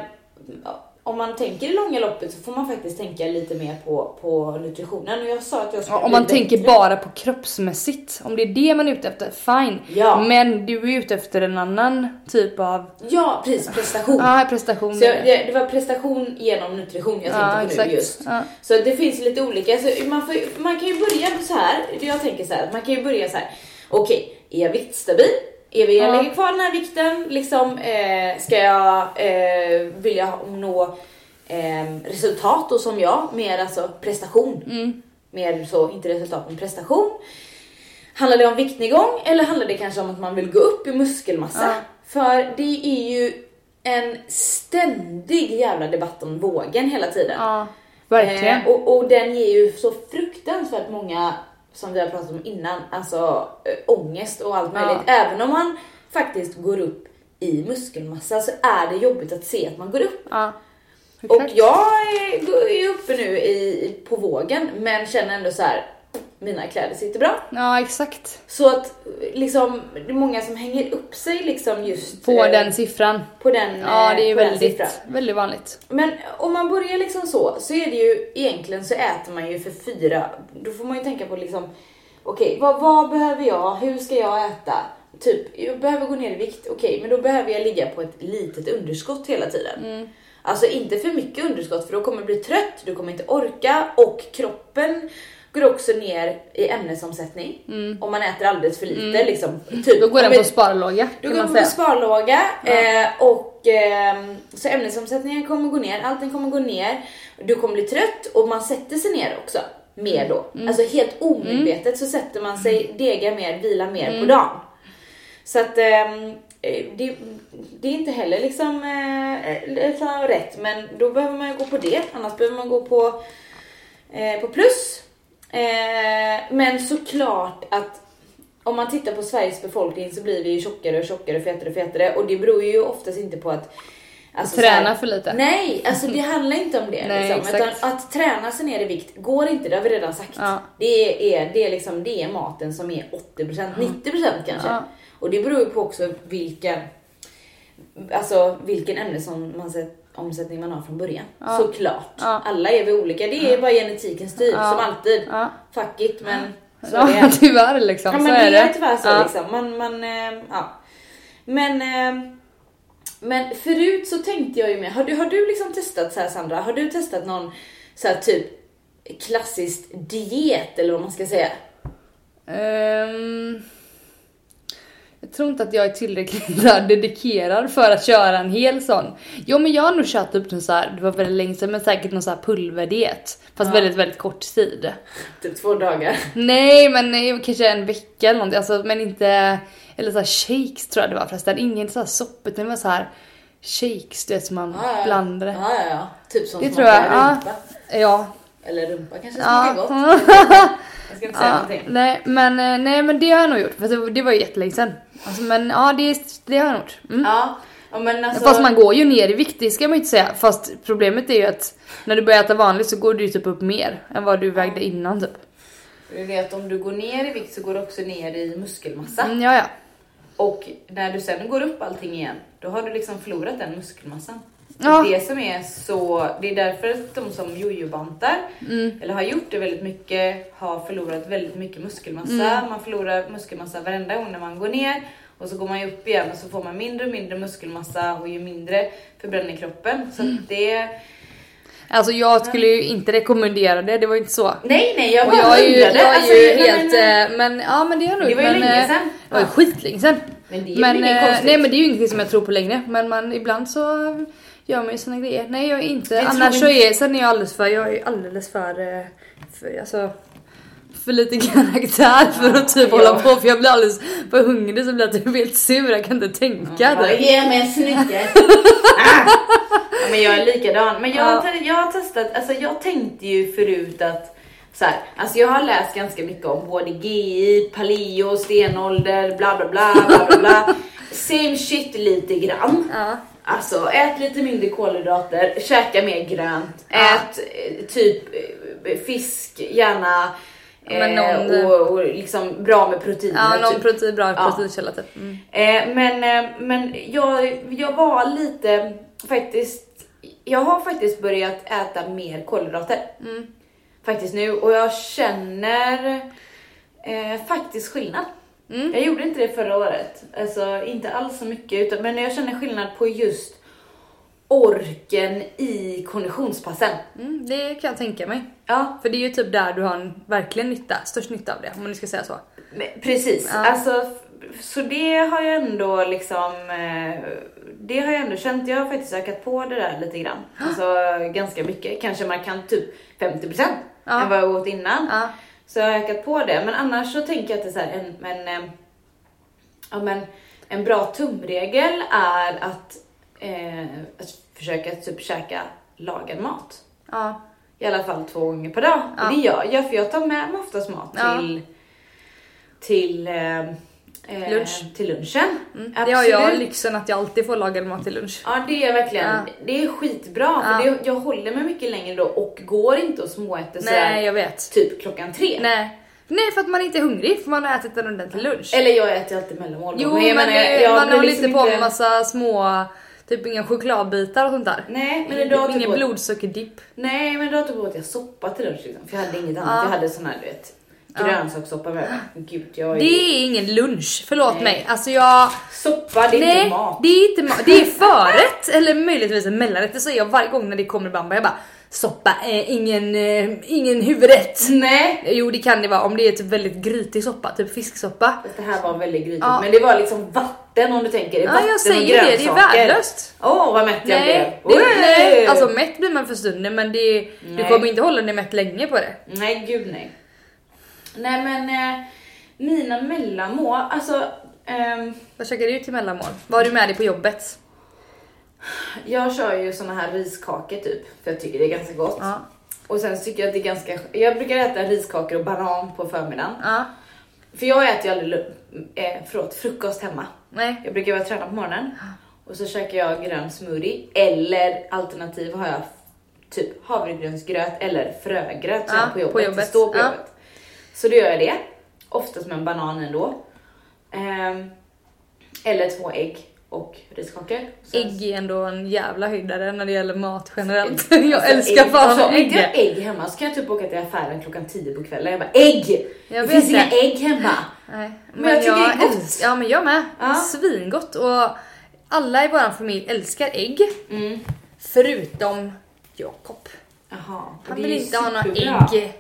Om man tänker i långa loppet så får man faktiskt tänka lite mer på, på nutritionen. Och jag sa att jag skulle Ja, om bli man tänker bättre. bara på kroppsmässigt, om det är det man är ute efter, fine. Ja. Men du är ute efter en annan typ av Ja, precis. Prestation. ja, prestation. Så jag, det, det var prestation genom nutrition jag tänkte ja, på exakt. nu just. Ja. Så det finns lite olika, så man, får, man kan ju börja så här. jag tänker så här, man kan ju börja så här. okej, är jag viktstabil? Är vi, jag Ja. lägger kvar den här vikten, liksom, eh, ska jag, eh, vill jag nå eh, resultat då som jag, mer alltså prestation. Mm. Mer så, inte resultat men prestation. Handlar det om viktnedgång eller handlar det kanske om att man vill gå upp i muskelmassa? Ja. För det är ju en ständig jävla debatt om vågen hela tiden. ja, verkligen. Eh, och, och den ger ju så fruktansvärt många, som vi har pratat om innan, alltså äh, ångest och allt Ja. möjligt. Även om man faktiskt går upp i muskelmassa så är det jobbigt att se att man går upp. ja. Och jag är uppe nu i, på vågen men känner ändå så här. Mina kläder sitter bra. Ja exakt. Så att liksom, det är många som hänger upp sig liksom just På eh, den siffran. på den, Ja eh, det är på den väldigt, väldigt vanligt. Men om man börjar liksom så, så är det ju egentligen så äter man ju för fyra, då får man ju tänka på liksom, okej vad, vad behöver jag, hur ska jag äta? Typ, jag behöver gå ner i vikt, okej men då behöver jag ligga på ett litet underskott hela tiden. Alltså inte för mycket underskott för då kommer du bli trött, du kommer inte orka och kroppen går också ner i ämnesomsättning om man äter alldeles för lite liksom. Typ, Då går den på sparlåga du kan går man på sparlåga eh, och eh, så ämnesomsättningen kommer gå ner, allting kommer gå ner. Du kommer bli trött och man sätter sig ner också mer då. Mm. Alltså helt omedvetet så sätter man sig, degar mer, vilar mer Mm. på dagen. Så att ehm, eh, det, det är inte heller liksom, eh, liksom rätt men då behöver man ju gå på det, annars behöver man gå på, eh, på plus. Eh, men såklart att om man tittar på Sveriges befolkning så blir vi ju tjockare och tjockare, fetare och fetare och det beror ju oftast inte på att alltså, Träna här- för lite. Nej, alltså det handlar inte om det. Nej, liksom, utan att träna sig ner i vikt går inte, det har vi redan sagt. Ja. Det, är, det, är liksom, det är maten som är 80%, 90% kanske. Ja. Och det beror ju på också vilken, alltså, vilken ämnesomsättning man har från början. Ja. Såklart. Ja. Alla är vi olika, det är bara genetiken styr som alltid. Ja, Fuck it, men så är ja det. tyvärr liksom. Ja så men är det är tyvärr så liksom. Man, man, eh, ja. Men, eh, men förut så tänkte jag ju med, har du, har du liksom testat så här Sandra, har du testat någon så här typ klassisk diet eller vad man ska säga? Jag tror inte att jag är tillräckligt där dedikerad för att köra en hel sån. Jo men jag har nog kört upp någon så här, det var väldigt länge sedan, men säkert någon så här pulverdiet. Fast Ja. väldigt, väldigt kort tid. Typ två dagar. Nej men kanske en vecka eller någonting, alltså, men inte, eller så här shakes tror jag det var förresten. Ingen så här soppa utan det var så här shakes du vet som man Ja, ja. blandade. Ja, ja, ja. Typ som Det tror jag, ja. rumpa. Ja. Eller rumpa kanske Ja. smakar gott. Jag ska inte säga Ja, någonting. nej, men, eh, nej men det har jag nog gjort, för det, var ju jättelänge sedan. Alltså, men ja det, det har jag gjort. Mm. Ja, alltså. Fast man går ju ner i vikt, det ska man ju inte säga. Fast problemet är ju att när du börjar äta vanligt så går du ju typ upp mer än vad du vägde innan typ. Det är det att om du går ner i vikt så går du också ner i muskelmassa. Mm, ja, ja. Och när du sen går upp allting igen, då har du liksom förlorat den muskelmassan. Ja. Det som är så, det är därför att de som jojo-bantar, Mm. eller har gjort det väldigt mycket, har förlorat väldigt mycket muskelmassa. Mm. Man förlorar muskelmassa varenda gång när man går ner. Och så går man ju upp igen och så får man mindre och mindre muskelmassa och ju mindre förbränner kroppen. Så Mm. det... Alltså jag skulle ju inte rekommendera det, det var ju inte så. Nej nej, jag bara jag är ju, jag är Alltså, ju nej, helt, men, eh, men ja men det jag nog Det var ju men, länge eh, sedan. Det var ju skitlänge sedan. men det är Men, väl inget eh, nej men det är ju ingenting som jag tror på längre. Men man, ibland så gör man ju såna grejer. Nej jag är inte. Tror Annars så är, sen är jag alldeles för, jag är alldeles för, eh, för alltså för lite karaktär för att typ Ja. hålla på för jag blir alldeles för hungrig så blir jag typ helt sur, jag kan inte tänka. Ge mig en snickare. ah! ja, men jag är likadan. Men jag, Ja. jag har testat, alltså jag tänkte ju förut att så här, alltså jag har läst ganska mycket om både GI, paleo, stenålder, bla bla bla bla bla bla. Same shit lite grann. Ja. Alltså ät lite mindre kolhydrater, käka mer grönt, Ja. ät eh, typ eh, fisk, gärna Men eh, någon- och, och liksom bra med proteiner. Ja, någon typ. protein, bra Ja. proteinkälla typ. Mm. Eh, men eh, men jag, jag var lite faktiskt, jag har faktiskt börjat äta mer kolhydrater. Mm. Faktiskt nu och jag känner eh, faktiskt skillnad. Mm. Jag gjorde inte det förra året, alltså inte alls så mycket utan, men jag känner skillnad på just orken i konditionspassen. Mm, det kan jag tänka mig. Ja, För det är ju typ där du har en verkligen nytta, störst nytta av det om man ska säga så. precis. Ja. Alltså, så det har jag ändå liksom, eh, det har jag ändå känt. Jag har faktiskt ökat på det där lite grann. Alltså ganska mycket, kanske markant typ 50% Ja. än vad jag åt innan. Ja. Så jag har ökat på det. Men annars så tänker jag att det är en, men, eh, ja, men en bra tumregel är att, eh, att försöka typ käka lagad mat. Ja. I alla fall två gånger per dag. Ja. Och det gör jag för jag tar med mig oftast mat till, till, eh, Lunch. till lunchen. Mm. Det har jag lyxen att jag alltid får lagad mat till lunch. Ja det är verkligen, Ja. det är skitbra för Ja. det, jag håller mig mycket längre då och går inte och småäter Nej jag vet. typ klockan tre. Nej. Nej för att man inte är hungrig för man har ätit en ordentlig lunch. Eller jag äter alltid mellanmål. Jo jag men, menar, det- jag man håller liksom inte på med massa små, typ inga chokladbitar och sånt där. Nej men idag Ingen typ åt, blodsockerdipp. Nej men idag typ åt jag soppa till lunch liksom, för jag hade inget annat. Ja. Jag hade sån här du vet. Grönsakssoppa med. Gud jag är Det är ingen lunch, förlåt Nej. mig. Alltså jag... Soppa det är nej, inte mat. det är inte mat. Det är förrätt eller möjligtvis en mellanrätt. Det säger jag varje gång när det kommer bamba. Jag bara soppa, eh, ingen, eh, ingen huvudrätt. Nej. Jo det kan det vara om det är typ väldigt grytig soppa, typ fisksoppa. Det här var väldigt grytigt Ja. men det var liksom vatten om du tänker. Det är Ja jag säger det, det är värdelöst. Åh vad mätt jag Nej, blev. det, nej, alltså mätt blir man för stunden men det, du kommer inte hålla dig mätt länge på det. Nej gud nej. Nej men eh, mina mellanmål, alltså ehm, Vad käkar du till mellanmål? Vad har du med dig på jobbet? jag kör ju såna här riskakor typ för jag tycker det är ganska gott. Ja. Och sen så tycker jag att det är ganska, jag brukar äta riskakor och banan på förmiddagen. Ja. För jag äter ju aldrig lu- eh, förlåt, frukost hemma. Nej. Jag brukar vara träna på morgonen och så käkar jag grön smoothie eller alternativ har jag typ havregrynsgröt eller frögröt som Ja, på jobbet. på Det jobbet. står på Ja. jobbet. Så då gör jag det. Oftast med en banan ändå. Ehm, eller två ägg och riskakor. Ägg är ändå en jävla höjdare när det gäller mat generellt. Jag Alltså, älskar ägg. fan alltså, inte jag ägg. ägg hemma så kan jag typ åka till affären klockan 10 på kvällen. Jag bara ägg! Jag det finns inga ägg hemma. Nej. Men jag tycker det är gott. Ja men jag med. Ja. Svingott och alla i vår familj älskar ägg. Mm. Förutom Jakob. Jaha. Han vill inte ha några ägg.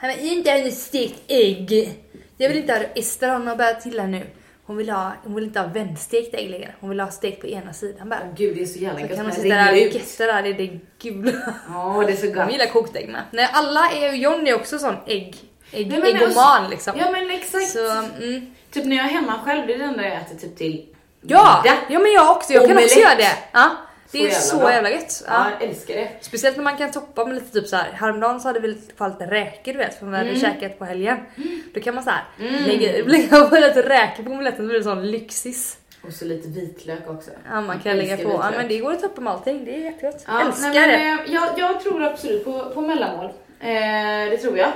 Han vill inte ha något stekt ägg. Jag vill inte ha Ester har nog börjat till här nu. Hon vill, ha, hon vill inte ha vänstekt ägg längre. Hon vill ha stekt på ena sidan bara. Åh gud det är så jävla Så gott kan hon när det sitta där och getta där i det gula. Ja det är så gott. gillar kokt ägg med. Nej alla är, John är också sån ägg, ägg Nej, men äggoman liksom. Ja men exakt. Så, mm. Typ när jag är hemma själv, det är det enda jag äter typ till Ja, middag. ja men jag också. Jag kan också Omelett. göra det. Ja, det är så jävla gött. Ja, Ja. jag älskar det. Speciellt när man kan toppa med lite typ så här. häromdagen så hade vi lite kvar lite räkor du vet som vi hade Mm. käkat på helgen. Då kan man så här lägga, lägga på lite räkor på omeletten så blir det sån lyxis. Och så lite vitlök också. Ja man kan lägga på, ja men det går att toppa med allting, det är jättegott. Ja, Älskar nej, det. men, eh, jag, jag tror absolut på, på mellanmål. Eh, det tror jag.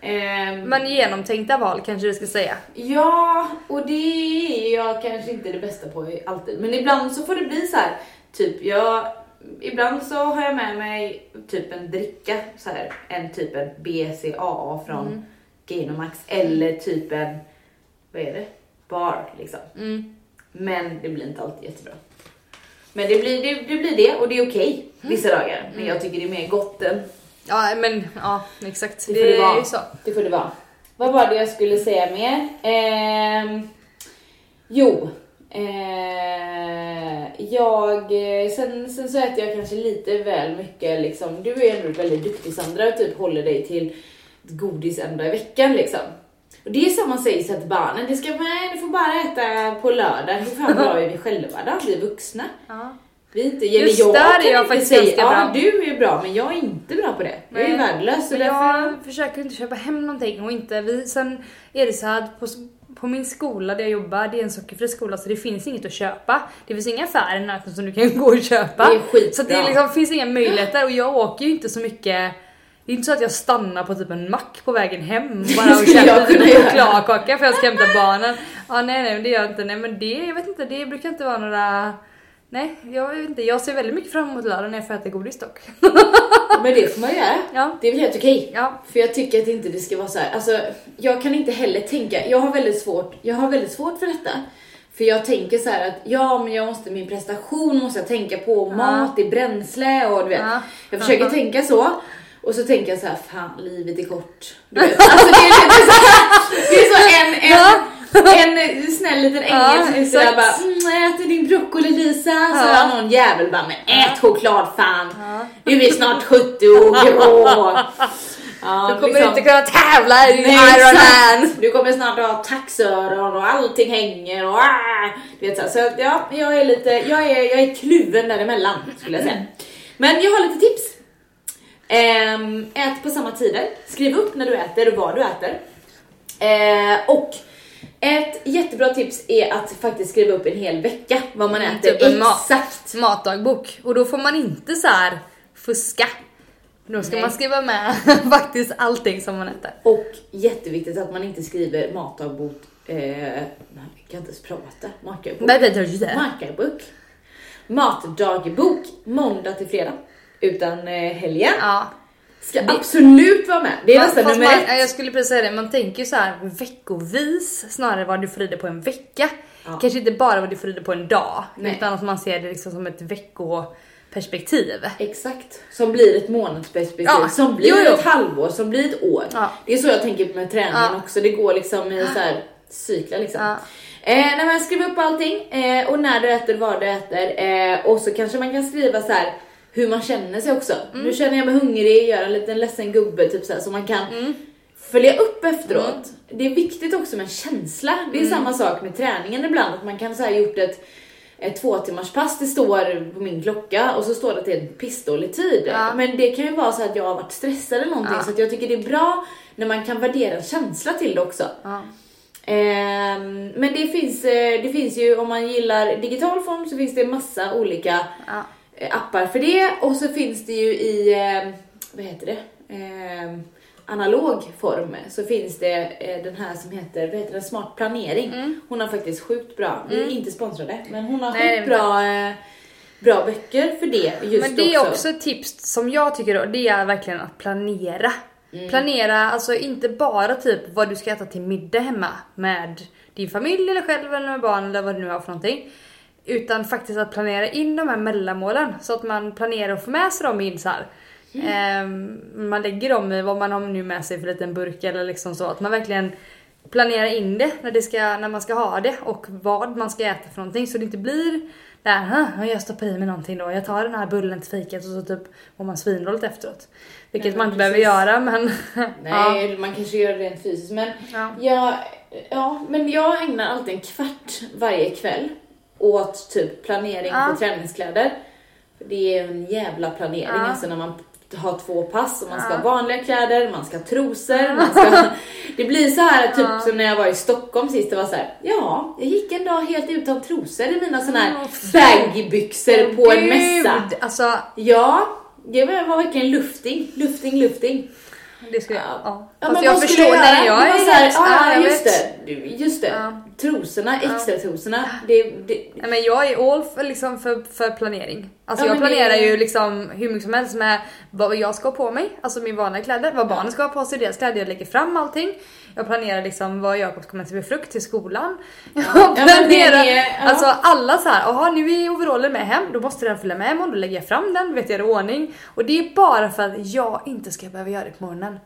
Eh, Men genomtänkta val kanske du ska säga. Ja, och det är jag kanske inte det bästa på alltid. Men ibland så får det bli så här, typ jag, ibland så har jag med mig typ en dricka, så här, en typ en BCAA från Mm. Gainomax eller typ en, vad är det? Bar liksom. Mm. Men det blir inte alltid jättebra. Men det blir det, det, blir det och det är okej vissa Mm. dagar. Men jag tycker det är mer gott än Ja men ja exakt, Det det, får det är vara. ju så. Det får det vara. Vad var det jag skulle säga mer? Ehm, jo. Eh, jag, eh, sen, sen så äter jag kanske lite väl mycket liksom. Du är ändå väldigt duktig Sandra och typ håller dig till godis en dag i veckan liksom. Och det är säger så till barnen, det ska, nej, du får bara äta på lördag. Hur fan bra är vi själva då? Vi är vuxna. Ja. Vi inte, Just jag där är jag faktiskt säga, ganska ja bra. du är bra men jag är inte bra på det. Jag är värdelös. Så därför, jag försöker inte köpa hem någonting och inte vi, sen är det så här att på, på min skola där jag jobbar, det är en sockerfri skola så det finns inget att köpa. Det finns inga affärer i närheten som du kan gå och köpa. Det är skitbra. Så det liksom, finns inga möjligheter och jag åker ju inte så mycket det är inte så att jag stannar på typ en mack på vägen hem bara och köper en chokladkaka för jag ska hämta barnen. Ja nej nej det gör jag inte. Nej men det, jag vet inte, det brukar inte vara några Nej, jag vet inte. Jag ser väldigt mycket fram emot lördag när jag får äta godis dock. Men det får man göra. Ja. Det är väl helt okej. Ja. För jag tycker att inte det ska vara så här. alltså jag kan inte heller tänka, jag har väldigt svårt, jag har väldigt svårt för detta. För jag tänker så här att ja men jag måste, min prestation måste jag tänka på, mat, det är bränsle och du vet. Ja. Jag försöker Ja. tänka så. Och så tänker jag så här, fan livet är kort. Du vet. Alltså det är lite så här, det är så en, en, en snäll liten ängel som säger exakt. bara mm, äter din broccoli Lisa. Så Ja. har någon jävel bara, men ät choklad fan. Du är snart 70 och grå. Ja, Du kommer liksom. inte kunna tävla i Nej, Ironman! Du kommer snart ha taxöron och allting hänger och ah, du vet så, så ja, jag är lite, jag är, jag är kluven däremellan skulle jag säga. Men jag har lite tips. Ehm, ät på samma tider. Skriv upp när du äter och vad du äter. Eh, och ett jättebra tips är att faktiskt skriva upp en hel vecka vad man äter Typ en mat. exakt. matdagbok. Och då får man inte så här fuska. Då ska Nej. man skriva med faktiskt allting som man äter. Och jätteviktigt att man inte skriver matdagbok, eh, man kan inte ens prata, matdagbok. Matdagbok. Matdagbok måndag till fredag. Utan eh, helgen Ja. Ska absolut vara med. Det är nästan nummer man, ett. ja, jag skulle precis säga det, man tänker ju så här veckovis snarare vad du får i dig på en vecka. Ja. Kanske inte bara vad du får i dig på en dag. Nej. Utan att man ser det liksom som ett veckoperspektiv. Exakt. Som blir ett månadsperspektiv, Ja, som blir jo, jo. ett halvår, som blir ett år. Ja. Det är så jag tänker med träningen Ja. också. Det går liksom i så här cyklar liksom. Ja. Eh, nej, men skriv upp allting eh, och när du äter, vad du äter eh, och så kanske man kan skriva så här hur man känner sig också. Mm. Nu känner jag mig hungrig, gör en liten ledsen gubbe typ så här så man kan Mm. följa upp efteråt. Det är viktigt också med känsla. Det är Mm. samma sak med träningen ibland att man kan så här gjort ett ett två timmars pass, det står på min klocka och så står det att det är en pissdålig tid. Ja. Men det kan ju vara så att jag har varit stressad eller någonting Ja. så jag tycker det är bra när man kan värdera en känsla till det också. Ja. Ehm, men det finns, eh, det finns ju, om man gillar digital form så finns det massa olika appar för det och så finns det ju i, eh, vad heter det, Ehm, analog form så finns det eh, den här som heter, vad heter det, Smart planering. Hon har faktiskt sjukt bra, vi är inte sponsrade, men hon har Mm. Nej, sjukt bra, eh, bra böcker för det just Men det är också. också ett tips som jag tycker det är verkligen att planera. Mm. Planera, alltså inte bara typ vad du ska äta till middag hemma med din familj eller själv eller med barn eller vad du nu har för någonting. Utan faktiskt att planera in de här mellanmålen så att man planerar och får med sig dem in så här. Mm. Ehm, man lägger dem i vad man har nu med sig för liten burk eller liksom så att man verkligen planerar in det när, det ska, när man ska ha det och vad man ska äta för någonting så det inte blir det här, "Hå, jag stoppar i mig någonting då, jag tar den här bullen till fikat och så typ mår man svindåligt efteråt. Vilket Nej, man inte men behöver precis. göra men... ja. Nej, man kanske gör det rent fysiskt men Ja. jag, ja, men jag ägnar alltid en kvart varje kväll åt typ planering Ja. för träningskläder. Det är en jävla planering Ja. alltså när man har två pass och man ska Ja. ha vanliga kläder, man ska ha trosor, man ska... Det blir så här typ som när jag var i Stockholm sist, det var så här, ja, jag gick en dag helt utan trosor i mina såna här baggybyxor på en mässa. Alltså, Ja, det var verkligen lufting, lufting, lufting. Det skulle jag... Ja. Ja. Fast men jag förstår, skulle jag nej är helt... ja, jag just det. Just det. Ja. Trosorna, extra trosorna. Det, det, Nej, men jag är all för, liksom för, för planering. Alltså Ja, jag men det- planerar ju liksom hur mycket som helst med vad jag ska ha på mig, alltså min vanliga kläder, vad barnen ska ha på sig, deras kläder, jag lägger fram allting. Jag planerar liksom vad Jakob kommer till för frukt till skolan. Jag Ja, planerar, är- ja. alltså alla så här, jaha nu är overallen med hem, då måste den följa med imorgon, då lägger jag fram den, vet jag i ordning. Och det är bara för att jag inte ska behöva göra det på morgonen.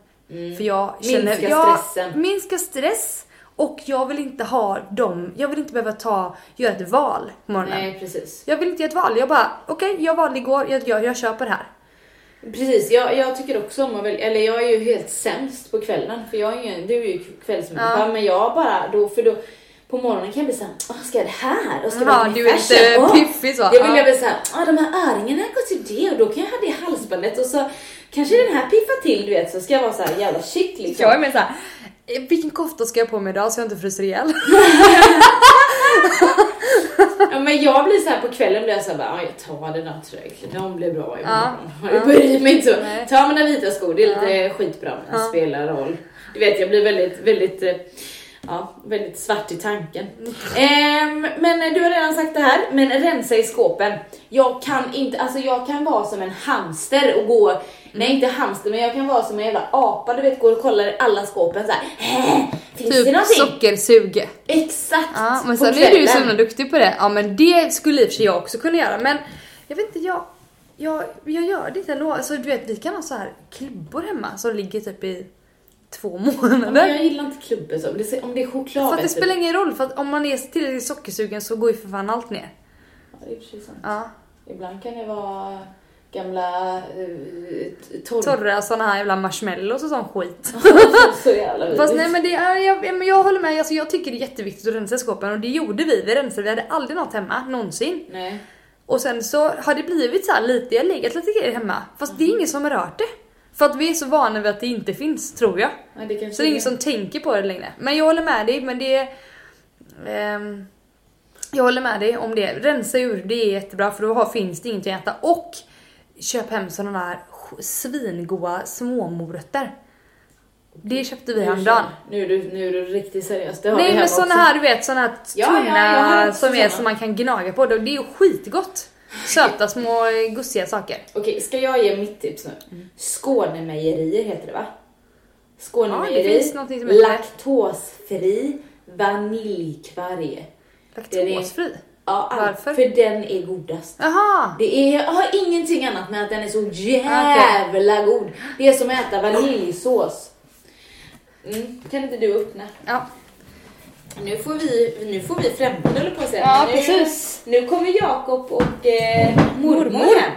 För jag känner, Mm. Minska jag, stressen. Minska stress. Och jag vill inte ha dem, jag vill inte behöva ta, göra ett val på morgonen. nej, precis. Jag vill inte göra ett val, jag bara okej jag valde igår, jag, jag, jag kör på det här. Precis, jag, jag tycker också om att välja, eller jag är ju helt sämst på kvällen för jag är ju, du är ju kvällsmänniska Ja. men jag bara då, för då på morgonen kan jag bli såhär, åh ska jag det här? Och ska Jaha, jag ha du är Åh, piffig så. Det vill Ja. jag väl såhär, de här öringarna går till det och då kan jag ha det i halsbandet och så kanske den här piffar till du vet så ska jag vara såhär jävla shit liksom. Jag är med såhär, "Eh, vilken kofta ska jag på mig idag så jag inte fryser ihjäl? Ja men jag blir såhär på kvällen blir jag såhär bara, ah, jag tar den där tröjkläderna, de blir bra imorgon. Ja. Jag bryr mig inte så. Ta mina vita skor, det är lite skitbra men Ja. spelar roll. Du vet jag blir väldigt, väldigt eh, Ja, väldigt svart i tanken. Ehm, men du har redan sagt det här, men rensa i skåpen. Jag kan inte, alltså jag kan vara som en hamster och gå, nej inte hamster men jag kan vara som en jävla apa, du vet går och kollar i alla skåpen såhär. Finns det Typ någonting? sockersuge. Exakt! Ja, men sen är du ju så himla duktig på det. Ja men det skulle i och för sig jag också kunna göra men jag vet inte, jag, jag, jag gör det inte ändå. Alltså du vet vi kan ha så här klubbor hemma som ligger typ i två månader. men jag gillar inte klubbor så. Om det, är choklad För att det du. spelar ingen roll för att om man är tillräckligt sockersugen så går ju för fan allt ner. Ja, det är precis sant. Ja. Ibland kan det vara gamla uh, torr... Torra såna här jävla marshmallows och sån skit. så jävla vidrigt. Fast nej men det är, jag, men jag håller med, alltså, jag tycker det är jätteviktigt att rensa skåpen och det gjorde vi. Vi rensade, vi hade aldrig något hemma, någonsin. Nej. Och sen så har det blivit så lite, jag har legat lite grejer hemma. Fast det är ingen som har rört det. För att vi är så vana vid att det inte finns, tror jag. Nej, det Så det är ingen som tänker på det längre. Men jag håller med dig, men det... ehm, jag håller med dig om det. Rensa ur, det är jättebra för då har, finns det inget att äta. Och köp hem sådana där sk- svingoda småmorötter. Det köpte vi häromdagen. Nu är, du, nu är du riktigt seriös. Det har Nej vi men såna också. här du vet, såna här Ja, tunna ja, också som är som man kan gnaga på. Det är ju skitgott. Söta små gussiga saker. Okej, ska jag ge mitt tips nu? Skånemejerier heter det va? Skånemejeri, Ja, laktosfri vaniljkvarg. Laktosfri. Ja, Varför? För den är godast. Jaha! Det är, har ingenting annat med att den är så jävla god. Det är som att äta vaniljsås. Mm, kan inte du öppna? Ja. Nu får vi, nu får vi främlingar håller på att säga. Ja, nu, precis. Nu kommer Jakob och eh, mormor, Mormor. hem.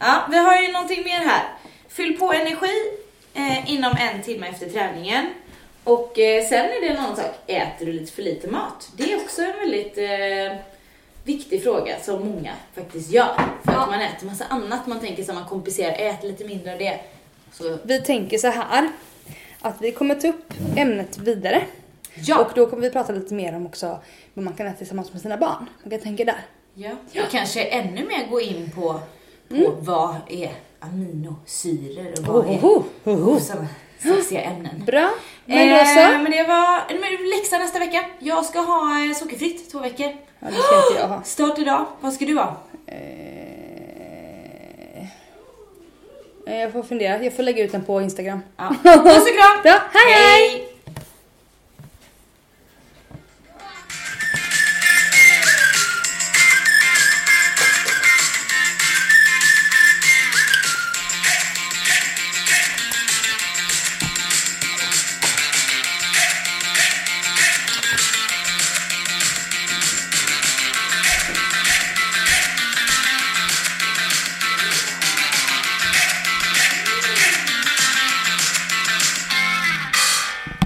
Ja, vi har ju någonting mer här. Fyll på energi eh, inom en timme efter träningen. Och eh, sen är det en annan sak, äter du lite för lite mat? Det är också en väldigt eh, viktig fråga som många faktiskt gör. För Ja. att man äter massa annat, man tänker så man kompenserar, ät lite mindre av det. Så, Vi tänker så här att vi kommer ta upp ämnet vidare. ja. Och då kommer vi prata lite mer om också vad man kan äta tillsammans med sina barn. Man kan tänka där. Ja. Och kanske ännu mer gå in på, på Mm. vad är aminosyror och vad Ohoho, är sådana sexiga ämnen. Bra. Men då eh, så. men det var men läxa nästa vecka. Jag ska ha eh, sockerfritt två veckor. Ja, det ska inte jag ha. Start idag. Vad ska du ha? Eh, Jag får fundera. Jag får lägga ut den på Instagram. Ja. Puss och kram! Bra. Hej! hej.